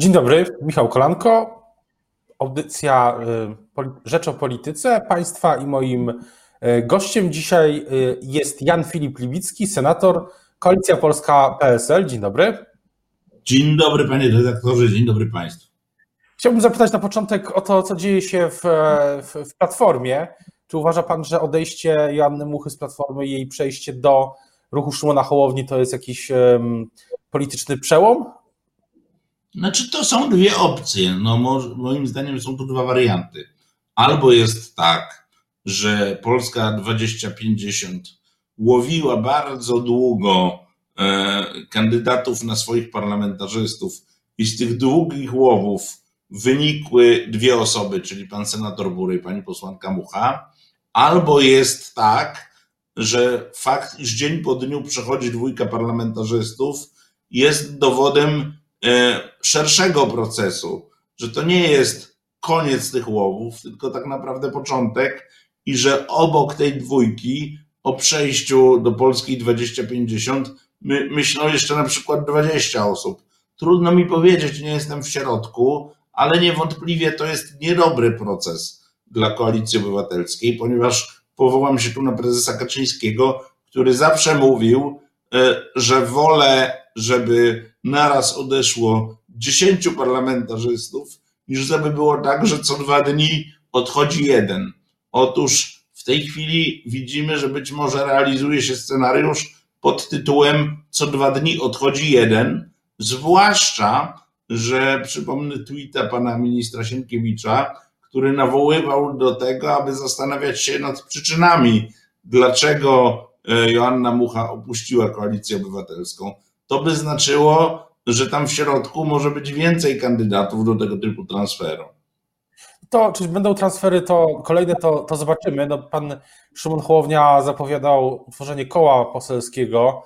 Dzień dobry, Michał Kolanko. Audycja y, Rzecz o Polityce Państwa i moim y, gościem dzisiaj y, jest Jan Filip Libicki, senator Koalicja Polska PSL. Dzień dobry. Dzień dobry panie redaktorze, dzień dobry państwu. Chciałbym zapytać na początek o to, co dzieje się w, w, w Platformie. Czy uważa pan, że odejście Joanny Muchy z Platformy i jej przejście do ruchu Szymona Hołowni to jest jakiś um, polityczny przełom? Znaczy, to są dwie opcje. No, moim zdaniem są to dwa warianty. Albo jest tak, że Polska 2050 łowiła bardzo długo e, kandydatów na swoich parlamentarzystów i z tych długich łowów wynikły dwie osoby, czyli pan senator Bury i pani posłanka Mucha, albo jest tak, że fakt, iż dzień po dniu przechodzi dwójka parlamentarzystów, jest dowodem szerszego procesu, że to nie jest koniec tych łowów, tylko tak naprawdę początek i że obok tej dwójki o przejściu do Polski 2050 my, myślą jeszcze na przykład 20 osób. Trudno mi powiedzieć, nie jestem w środku, ale niewątpliwie to jest niedobry proces dla Koalicji Obywatelskiej, ponieważ powołam się tu na prezesa Kaczyńskiego, który zawsze mówił, e, że wolę, żeby naraz odeszło dziesięciu parlamentarzystów, niż żeby było tak, że co dwa dni odchodzi jeden. Otóż w tej chwili widzimy, że być może realizuje się scenariusz pod tytułem co dwa dni odchodzi jeden, zwłaszcza, że przypomnę tweeta pana ministra Sienkiewicza, który nawoływał do tego, aby zastanawiać się nad przyczynami, dlaczego e, Joanna Mucha opuściła koalicję obywatelską to by znaczyło, że tam w środku może być więcej kandydatów do tego typu transferu. To, czy będą transfery, to kolejne to, to zobaczymy. No, pan Szymon Hołownia zapowiadał utworzenie koła poselskiego.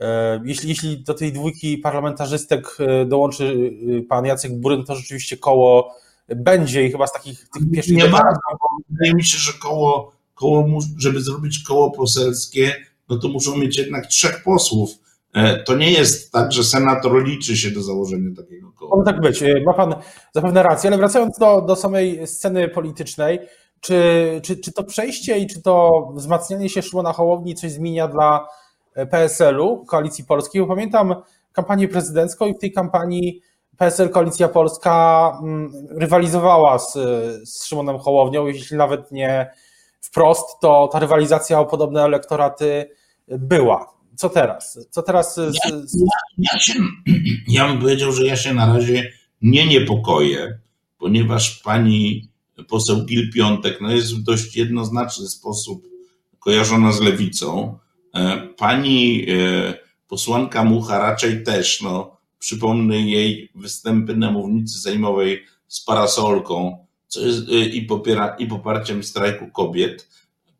E, jeśli, jeśli do tej dwójki parlamentarzystek e, dołączy e, pan Jacek Buryn, to rzeczywiście koło będzie i chyba z takich tych pierwszych... Nie bardzo, bo wydaje mi się, że koło, koło, żeby zrobić koło poselskie, no to muszą mieć jednak trzech posłów to nie jest tak, że senator liczy się do założenia takiego koła. Może tak być, e, ma pan zapewne rację, ale wracając do, do samej sceny politycznej, czy, czy, czy to przejście i czy to wzmacnianie się Szymona Hołowni coś zmienia dla e, PSL-u, Koalicji Polskiej? Bo pamiętam kampanię prezydencką i w tej kampanii PSL Koalicja Polska mm, rywalizowała z, z Szymonem Hołownią, jeśli nawet nie wprost, to ta rywalizacja o podobne elektoraty była co teraz? Co teraz? Ja, ja, się, ja bym powiedział, że ja się na razie nie niepokoję, ponieważ pani poseł Gil Piątek no jest w dość jednoznaczny sposób kojarzona z lewicą. E, pani e, posłanka Mucha raczej też, no, przypomnę jej występy na mównicy sejmowej z parasolką co jest, e, i, popiera, i poparciem strajku kobiet.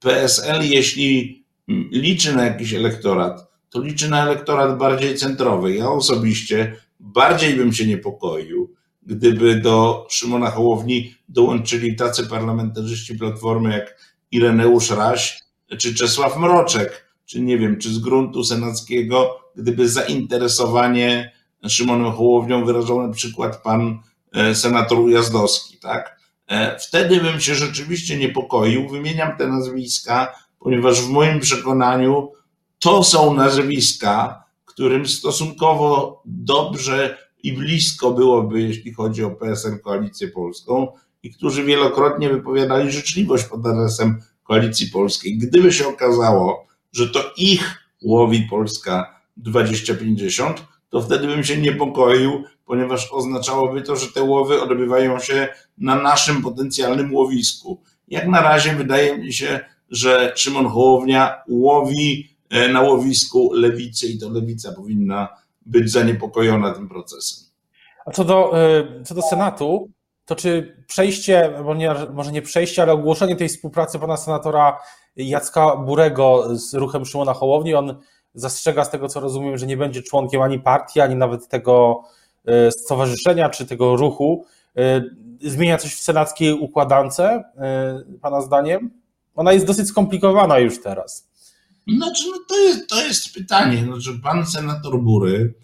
PSL, jeśli liczy na jakiś elektorat, to liczy na elektorat bardziej centrowy. Ja osobiście bardziej bym się niepokoił, gdyby do Szymona Hołowni dołączyli tacy parlamentarzyści Platformy jak Ireneusz Raś czy Czesław Mroczek, czy nie wiem, czy z gruntu senackiego, gdyby zainteresowanie Szymonem Hołownią wyrażał na przykład pan e, senator Ujazdowski, tak? E, wtedy bym się rzeczywiście niepokoił. Wymieniam te nazwiska, ponieważ w moim przekonaniu to są nazwiska, którym stosunkowo dobrze i blisko byłoby, jeśli chodzi o PSL Koalicję Polską i którzy wielokrotnie wypowiadali życzliwość pod adresem Koalicji Polskiej. Gdyby się okazało, że to ich łowi Polska 2050, to wtedy bym się niepokoił, ponieważ oznaczałoby to, że te łowy odbywają się na naszym potencjalnym łowisku. Jak na razie wydaje mi się, że Szymon Hołownia łowi na łowisku lewicy i to lewica powinna być zaniepokojona tym procesem. A co do, e, co do Senatu, to czy przejście, nie, może nie przejście, ale ogłoszenie tej współpracy pana senatora Jacka Burego z ruchem Szymona Hołowni, on zastrzega z tego, co rozumiem, że nie będzie członkiem ani partii, ani nawet tego e, stowarzyszenia, czy tego ruchu. Zmienia coś w senackiej układance, pana zdaniem? Ona jest dosyć skomplikowana już teraz. Znaczy, no to, jest, to jest pytanie. Znaczy, pan senator Bury,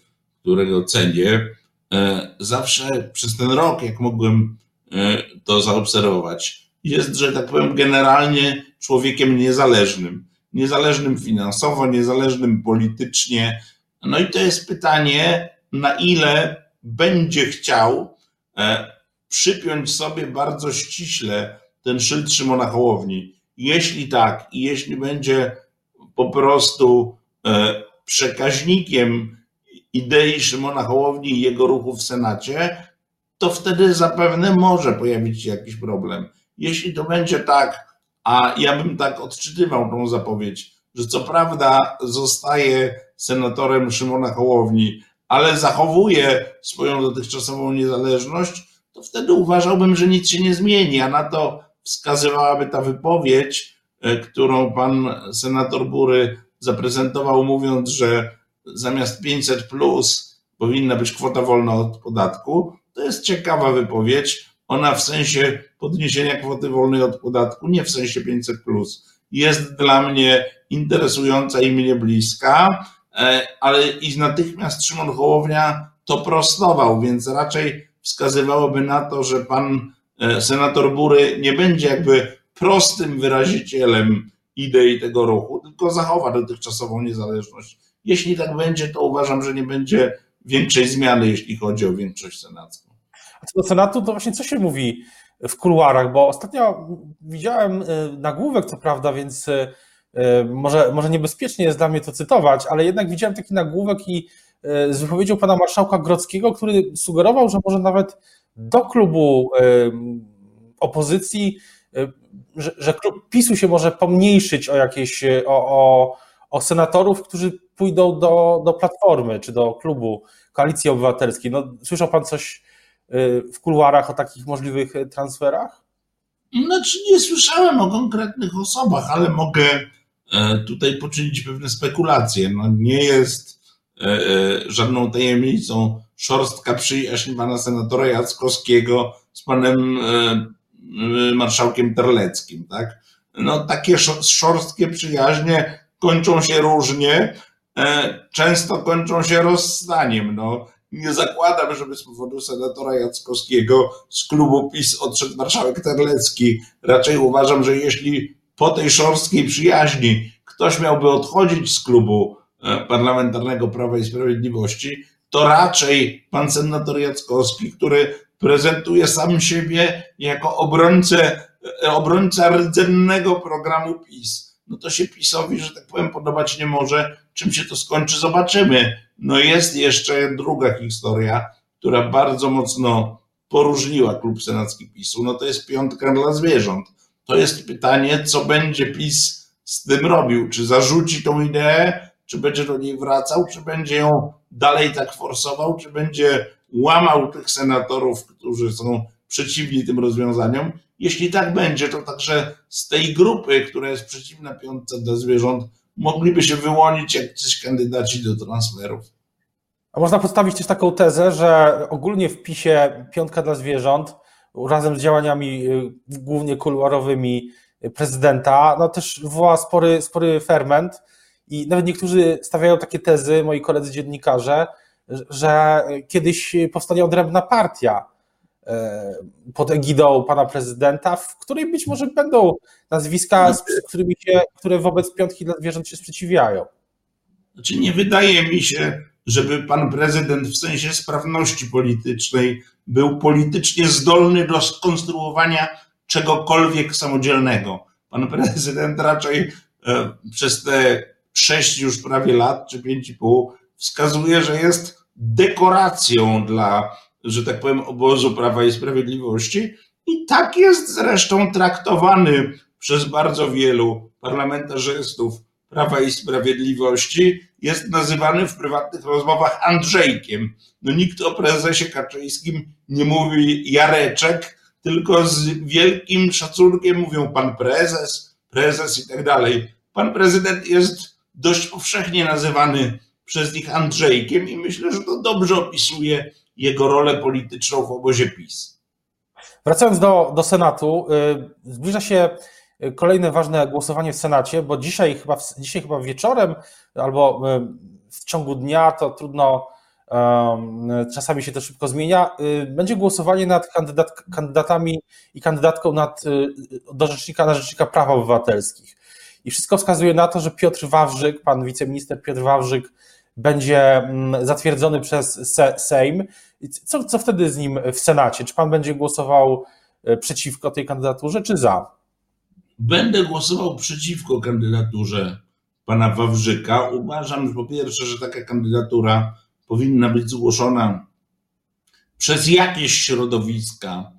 którego cenię, zawsze przez ten rok, jak mogłem to zaobserwować, jest, że tak powiem, generalnie człowiekiem niezależnym. Niezależnym finansowo, niezależnym politycznie. No i to jest pytanie, na ile będzie chciał przypiąć sobie bardzo ściśle ten szyld Szymona Hołowni. Jeśli tak i jeśli będzie po prostu e, przekaźnikiem idei Szymona Hołowni i jego ruchu w Senacie, to wtedy zapewne może pojawić się jakiś problem. Jeśli to będzie tak, a ja bym tak odczytywał tą zapowiedź, że co prawda zostaje senatorem Szymona Hołowni, ale zachowuje swoją dotychczasową niezależność, to wtedy uważałbym, że nic się nie zmieni, a na to wskazywałaby ta wypowiedź, którą pan senator Bury zaprezentował, mówiąc, że zamiast 500 plus powinna być kwota wolna od podatku. To jest ciekawa wypowiedź. Ona w sensie podniesienia kwoty wolnej od podatku, nie w sensie 500 plus, jest dla mnie interesująca i mnie bliska, e, ale i natychmiast Szymon Hołownia to prostował, więc raczej wskazywałoby na to, że pan e, senator Bury nie będzie jakby prostym wyrazicielem idei tego ruchu, tylko zachowa dotychczasową niezależność. Jeśli tak będzie, to uważam, że nie będzie większej zmiany, jeśli chodzi o większość senacką. A co do Senatu, to właśnie co się mówi w kuluarach, bo ostatnio widziałem e, nagłówek, co prawda, więc e, może, może niebezpiecznie jest dla mnie to cytować, ale jednak widziałem taki nagłówek i z wypowiedzią pana marszałka Grodzkiego, który sugerował, że może nawet do klubu opozycji, że, że klub PiSu się może pomniejszyć o jakieś, o, o, o senatorów, którzy pójdą do, do Platformy czy do klubu Koalicji Obywatelskiej. No, słyszał pan coś y, w kuluarach o takich możliwych transferach? Znaczy nie słyszałem o konkretnych osobach, ale mogę e, tutaj poczynić pewne spekulacje. No nie jest E, e, żadną tajemnicą szorstka przyjaźń pana senatora Jackowskiego z panem marszałkiem Terleckim, tak? No takie szorstkie przyjaźnie kończą się różnie, często kończą się rozstaniem, no. Nie zakładam, żeby z powodu senatora Jackowskiego z klubu PiS odszedł marszałek Terlecki. Raczej uważam, że jeśli po tej szorstkiej przyjaźni ktoś miałby odchodzić z klubu E, parlamentarnego Prawa i Sprawiedliwości, to raczej pan senator Jackowski, który prezentuje sam siebie jako obrońcę, e, obrońca rdzennego programu PiS. No to się PiSowi, że tak powiem, podobać nie może. Czym się to skończy, zobaczymy. No jest jeszcze druga historia, która bardzo mocno poróżniła klub senacki PiSu. No to jest piątka dla zwierząt. To jest pytanie, co będzie PiS z tym robił. Czy zarzuci tą ideę, czy będzie do niej wracał, czy będzie ją dalej tak forsował, czy będzie łamał tych senatorów, którzy są przeciwni tym rozwiązaniom. Jeśli tak będzie, to także z tej grupy, która jest przeciwna piątce dla zwierząt, mogliby się wyłonić jakiś kandydaci do transferów. A można postawić też taką tezę, że ogólnie w PiSie piątka dla zwierząt razem z działaniami y, głównie kuluarowymi prezydenta, no też wywoła spory, spory ferment i nawet niektórzy stawiają takie tezy, moi koledzy dziennikarze, że kiedyś powstanie odrębna partia e, pod egidą pana prezydenta, w której być może będą nazwiska, z którymi się, które wobec piątki dla zwierząt się sprzeciwiają. Znaczy nie wydaje mi się, żeby pan prezydent w sensie sprawności politycznej był politycznie zdolny do skonstruowania czegokolwiek samodzielnego. Pan prezydent raczej e, przez te sześć już prawie lat, czy pięć i pół, wskazuje, że jest dekoracją dla, że tak powiem, obozu Prawa i Sprawiedliwości. I tak jest zresztą traktowany przez bardzo wielu parlamentarzystów Prawa i Sprawiedliwości. Jest nazywany w prywatnych rozmowach Andrzejkiem. No nikt o prezesie Kaczyńskim nie mówi Jareczek, tylko z wielkim szacunkiem mówią pan prezes, prezes i tak dalej. Pan prezydent jest dość powszechnie nazywany przez nich Andrzejkiem i myślę, że to dobrze opisuje jego rolę polityczną w obozie PiS. Wracając do, do Senatu, y, zbliża się kolejne ważne głosowanie w Senacie, bo dzisiaj chyba, dzisiaj chyba wieczorem albo y, w ciągu dnia to trudno czasami się to szybko zmienia. Będzie głosowanie nad kandydat, kandydatami i kandydatką nad, do rzecznika, na rzecznika praw obywatelskich. I wszystko wskazuje na to, że Piotr Wawrzyk, pan wiceminister Piotr Wawrzyk, będzie mm, zatwierdzony przez Sejm. Co, co wtedy z nim w Senacie? Czy pan będzie głosował e, przeciwko tej kandydaturze, czy za? Będę głosował przeciwko kandydaturze pana Wawrzyka. Uważam, że po pierwsze, że taka kandydatura powinna być zgłoszona przez jakieś środowiska,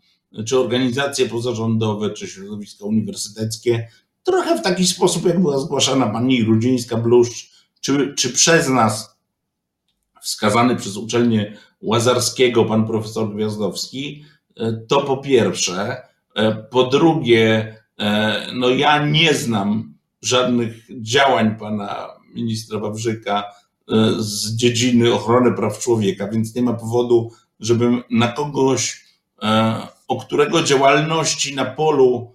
czy organizacje pozarządowe, czy środowiska uniwersyteckie, trochę w taki sposób, jak była zgłaszana pani Rudzińska-Bluszcz, czy, czy przez nas, wskazany przez uczelnię Łazarskiego pan profesor Gwiazdowski, e, to po pierwsze. E, po drugie, e, no ja nie znam żadnych działań pana ministra Wawrzyka z dziedziny ochrony praw człowieka, więc nie ma powodu, żebym na kogoś, o którego działalności na polu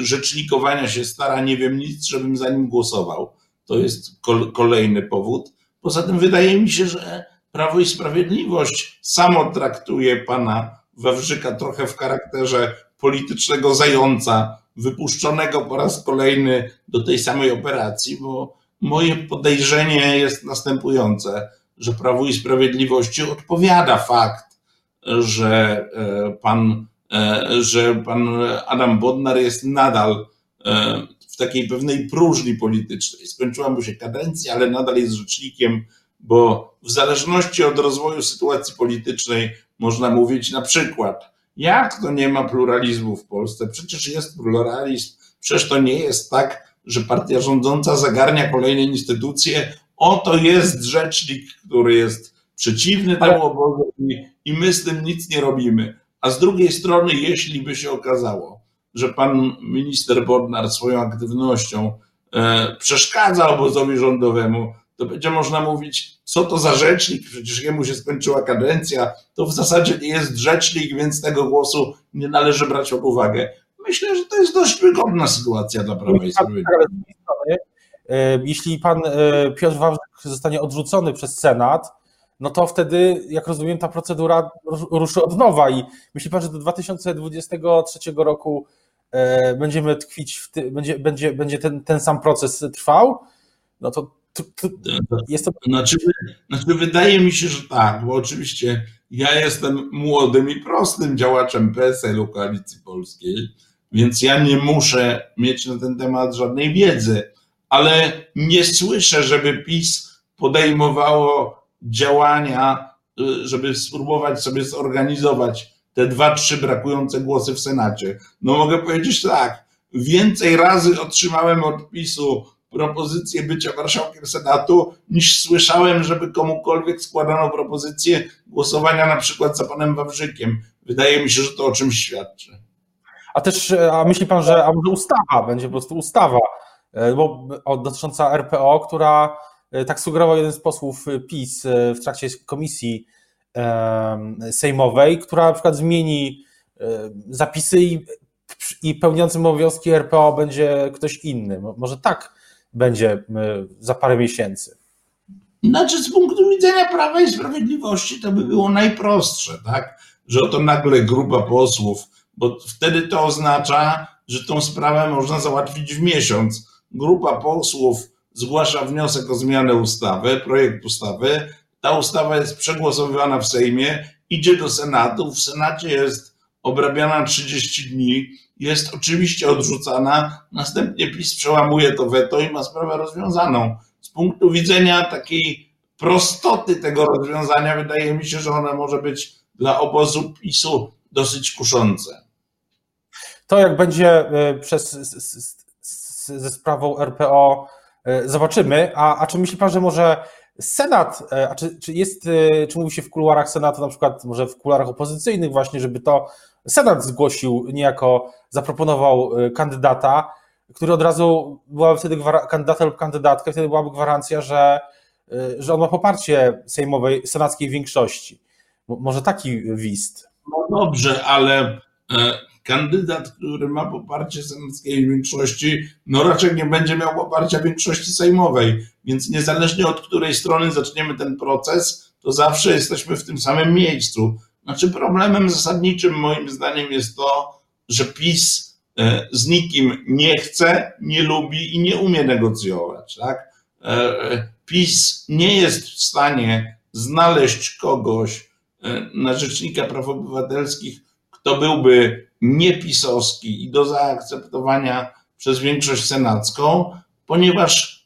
rzecznikowania się stara, nie wiem nic, żebym za nim głosował. To jest kolejny powód. Poza tym wydaje mi się, że Prawo i Sprawiedliwość samo traktuje pana Wawrzyka trochę w charakterze politycznego zająca, wypuszczonego po raz kolejny do tej samej operacji, bo moje podejrzenie jest następujące, że Prawo i Sprawiedliwości odpowiada fakt, że e, pan, e, że pan Adam Bodnar jest nadal e, w takiej pewnej próżni politycznej. Skończyła mu się kadencja, ale nadal jest rzecznikiem, bo w zależności od rozwoju sytuacji politycznej można mówić na przykład, jak to nie ma pluralizmu w Polsce? Przecież jest pluralizm. Przecież to nie jest tak, że partia rządząca zagarnia kolejne instytucje. Oto jest rzecznik, który jest przeciwny temu obozowi i my z tym nic nie robimy. A z drugiej strony, jeśli by się okazało, że pan minister Bodnar swoją aktywnością e, przeszkadza obozowi rządowemu, to będzie można mówić, co to za rzecznik, przecież jemu się skończyła kadencja, to w zasadzie nie jest rzecznik, więc tego głosu nie należy brać pod uwagę. Myślę, że to jest dość wygodna sytuacja dla Prawa i Sprawiedliwości. Jeśli pan e, Piotr Wawrzyk zostanie odrzucony przez Senat, no to wtedy, jak rozumiem, ta procedura ruszy od nowa i myśli pan, że do 2023 roku będziemy tkwić, w ty, będzie, będzie, będzie ten, ten sam proces trwał, no to jest to. Znaczy, znaczy, wydaje mi się, że tak, bo oczywiście ja jestem młodym i prostym działaczem PSL-u Koalicji Polskiej, więc ja nie muszę mieć na ten temat żadnej wiedzy, ale nie słyszę, żeby PiS podejmowało działania, y, żeby spróbować sobie zorganizować te dwa, trzy brakujące głosy w Senacie. No mogę powiedzieć tak, więcej razy otrzymałem od PiSu propozycję bycia marszałkiem Senatu, niż słyszałem, żeby komukolwiek składano propozycję głosowania na przykład za panem Wawrzykiem. Wydaje mi się, że to o czymś świadczy. A też, a myśli pan, że a może ustawa, będzie po prostu ustawa, e, bo dotycząca RPO, która e, tak sugerował jeden z posłów PiS e, w trakcie komisji sejmowej, która na przykład zmieni zapisy i, i pełniącym obowiązki RPO będzie ktoś inny. Może tak będzie za parę miesięcy. Znaczy, z punktu widzenia Prawa i Sprawiedliwości to by było najprostsze, tak? Że oto nagle grupa posłów, bo wtedy to oznacza, że tą sprawę można załatwić w miesiąc. Grupa posłów zgłasza wniosek o zmianę ustawy, projekt ustawy, ta ustawa jest przegłosowywana w Sejmie, idzie do Senatu, w Senacie jest obrabiana 30 dni, jest oczywiście odrzucana, następnie PiS przełamuje to weto i ma sprawę rozwiązaną. Z punktu widzenia takiej prostoty tego rozwiązania, wydaje mi się, że ona może być dla obozu PiSu dosyć kuszące. To jak będzie e, przez, ze sprawą RPO e, zobaczymy, a, a czy myśli pan, że może Senat, e, a czy, czy jest, e, czy mówi się w kuluarach Senatu, na przykład może w kuluarach opozycyjnych właśnie, żeby to Senat zgłosił, niejako zaproponował e, kandydata, który od razu byłaby wtedy kandydata lub kandydatka, wtedy byłaby gwarancja, że, że on ma poparcie sejmowej, senackiej większości. Może taki wist. No dobrze, ale kandydat, który ma poparcie senackiej większości, no raczej nie będzie miał poparcia większości sejmowej. Więc niezależnie od której strony zaczniemy ten proces, to zawsze jesteśmy w tym samym miejscu. Znaczy, problemem zasadniczym moim zdaniem jest to, że PiS e, z nikim nie chce, nie lubi i nie umie negocjować. Tak? E, PiS nie jest w stanie znaleźć kogoś na Rzecznika Praw Obywatelskich, kto byłby niepisowski i do zaakceptowania przez większość senacką, ponieważ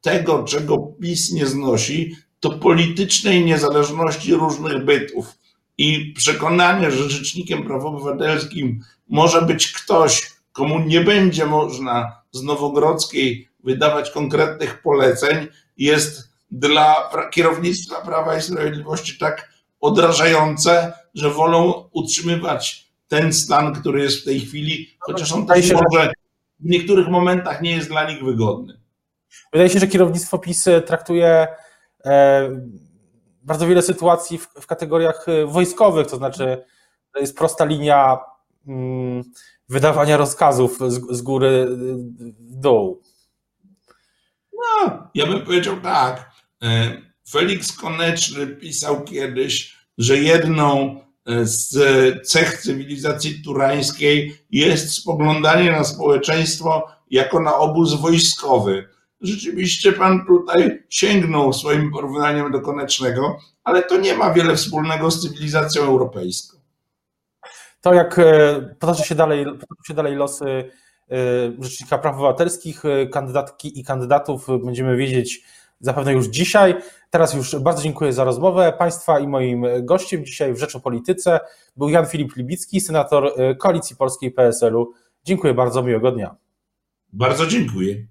tego, czego PiS nie znosi, to politycznej niezależności różnych bytów. I przekonanie, że rzecznikiem praw obywatelskim może być ktoś, komu nie będzie można z Nowogrodzkiej wydawać konkretnych poleceń, jest dla kierownictwa Prawa i Sprawiedliwości tak odrażające, że wolą utrzymywać ten stan, który jest w tej chwili, chociaż on też może w niektórych momentach nie jest dla nich wygodny. Wydaje się, że kierownictwo PiS traktuje e, bardzo wiele sytuacji w, kategoriach e, wojskowych, to znaczy to jest prosta linia mm, wydawania rozkazów z, z góry w dół. No, ja bym powiedział tak. E, Felix Koneczny pisał kiedyś, że jedną z cech cywilizacji turańskiej jest spoglądanie na społeczeństwo jako na obóz wojskowy rzeczywiście pan tutaj sięgnął swoim porównaniem do Konecznego, ale to nie ma wiele wspólnego z cywilizacją europejską. To jak e, potoczy się dalej, potoczy się dalej losy e, Rzecznika Praw Obywatelskich, e, kandydatki i kandydatów będziemy wiedzieć zapewne już dzisiaj. Teraz już bardzo dziękuję za rozmowę Państwa i moim gościem dzisiaj w Rzecz o Polityce był Jan Filip Libicki, senator Koalicji Polskiej PSL-u. Dziękuję bardzo, miłego dnia. Bardzo dziękuję.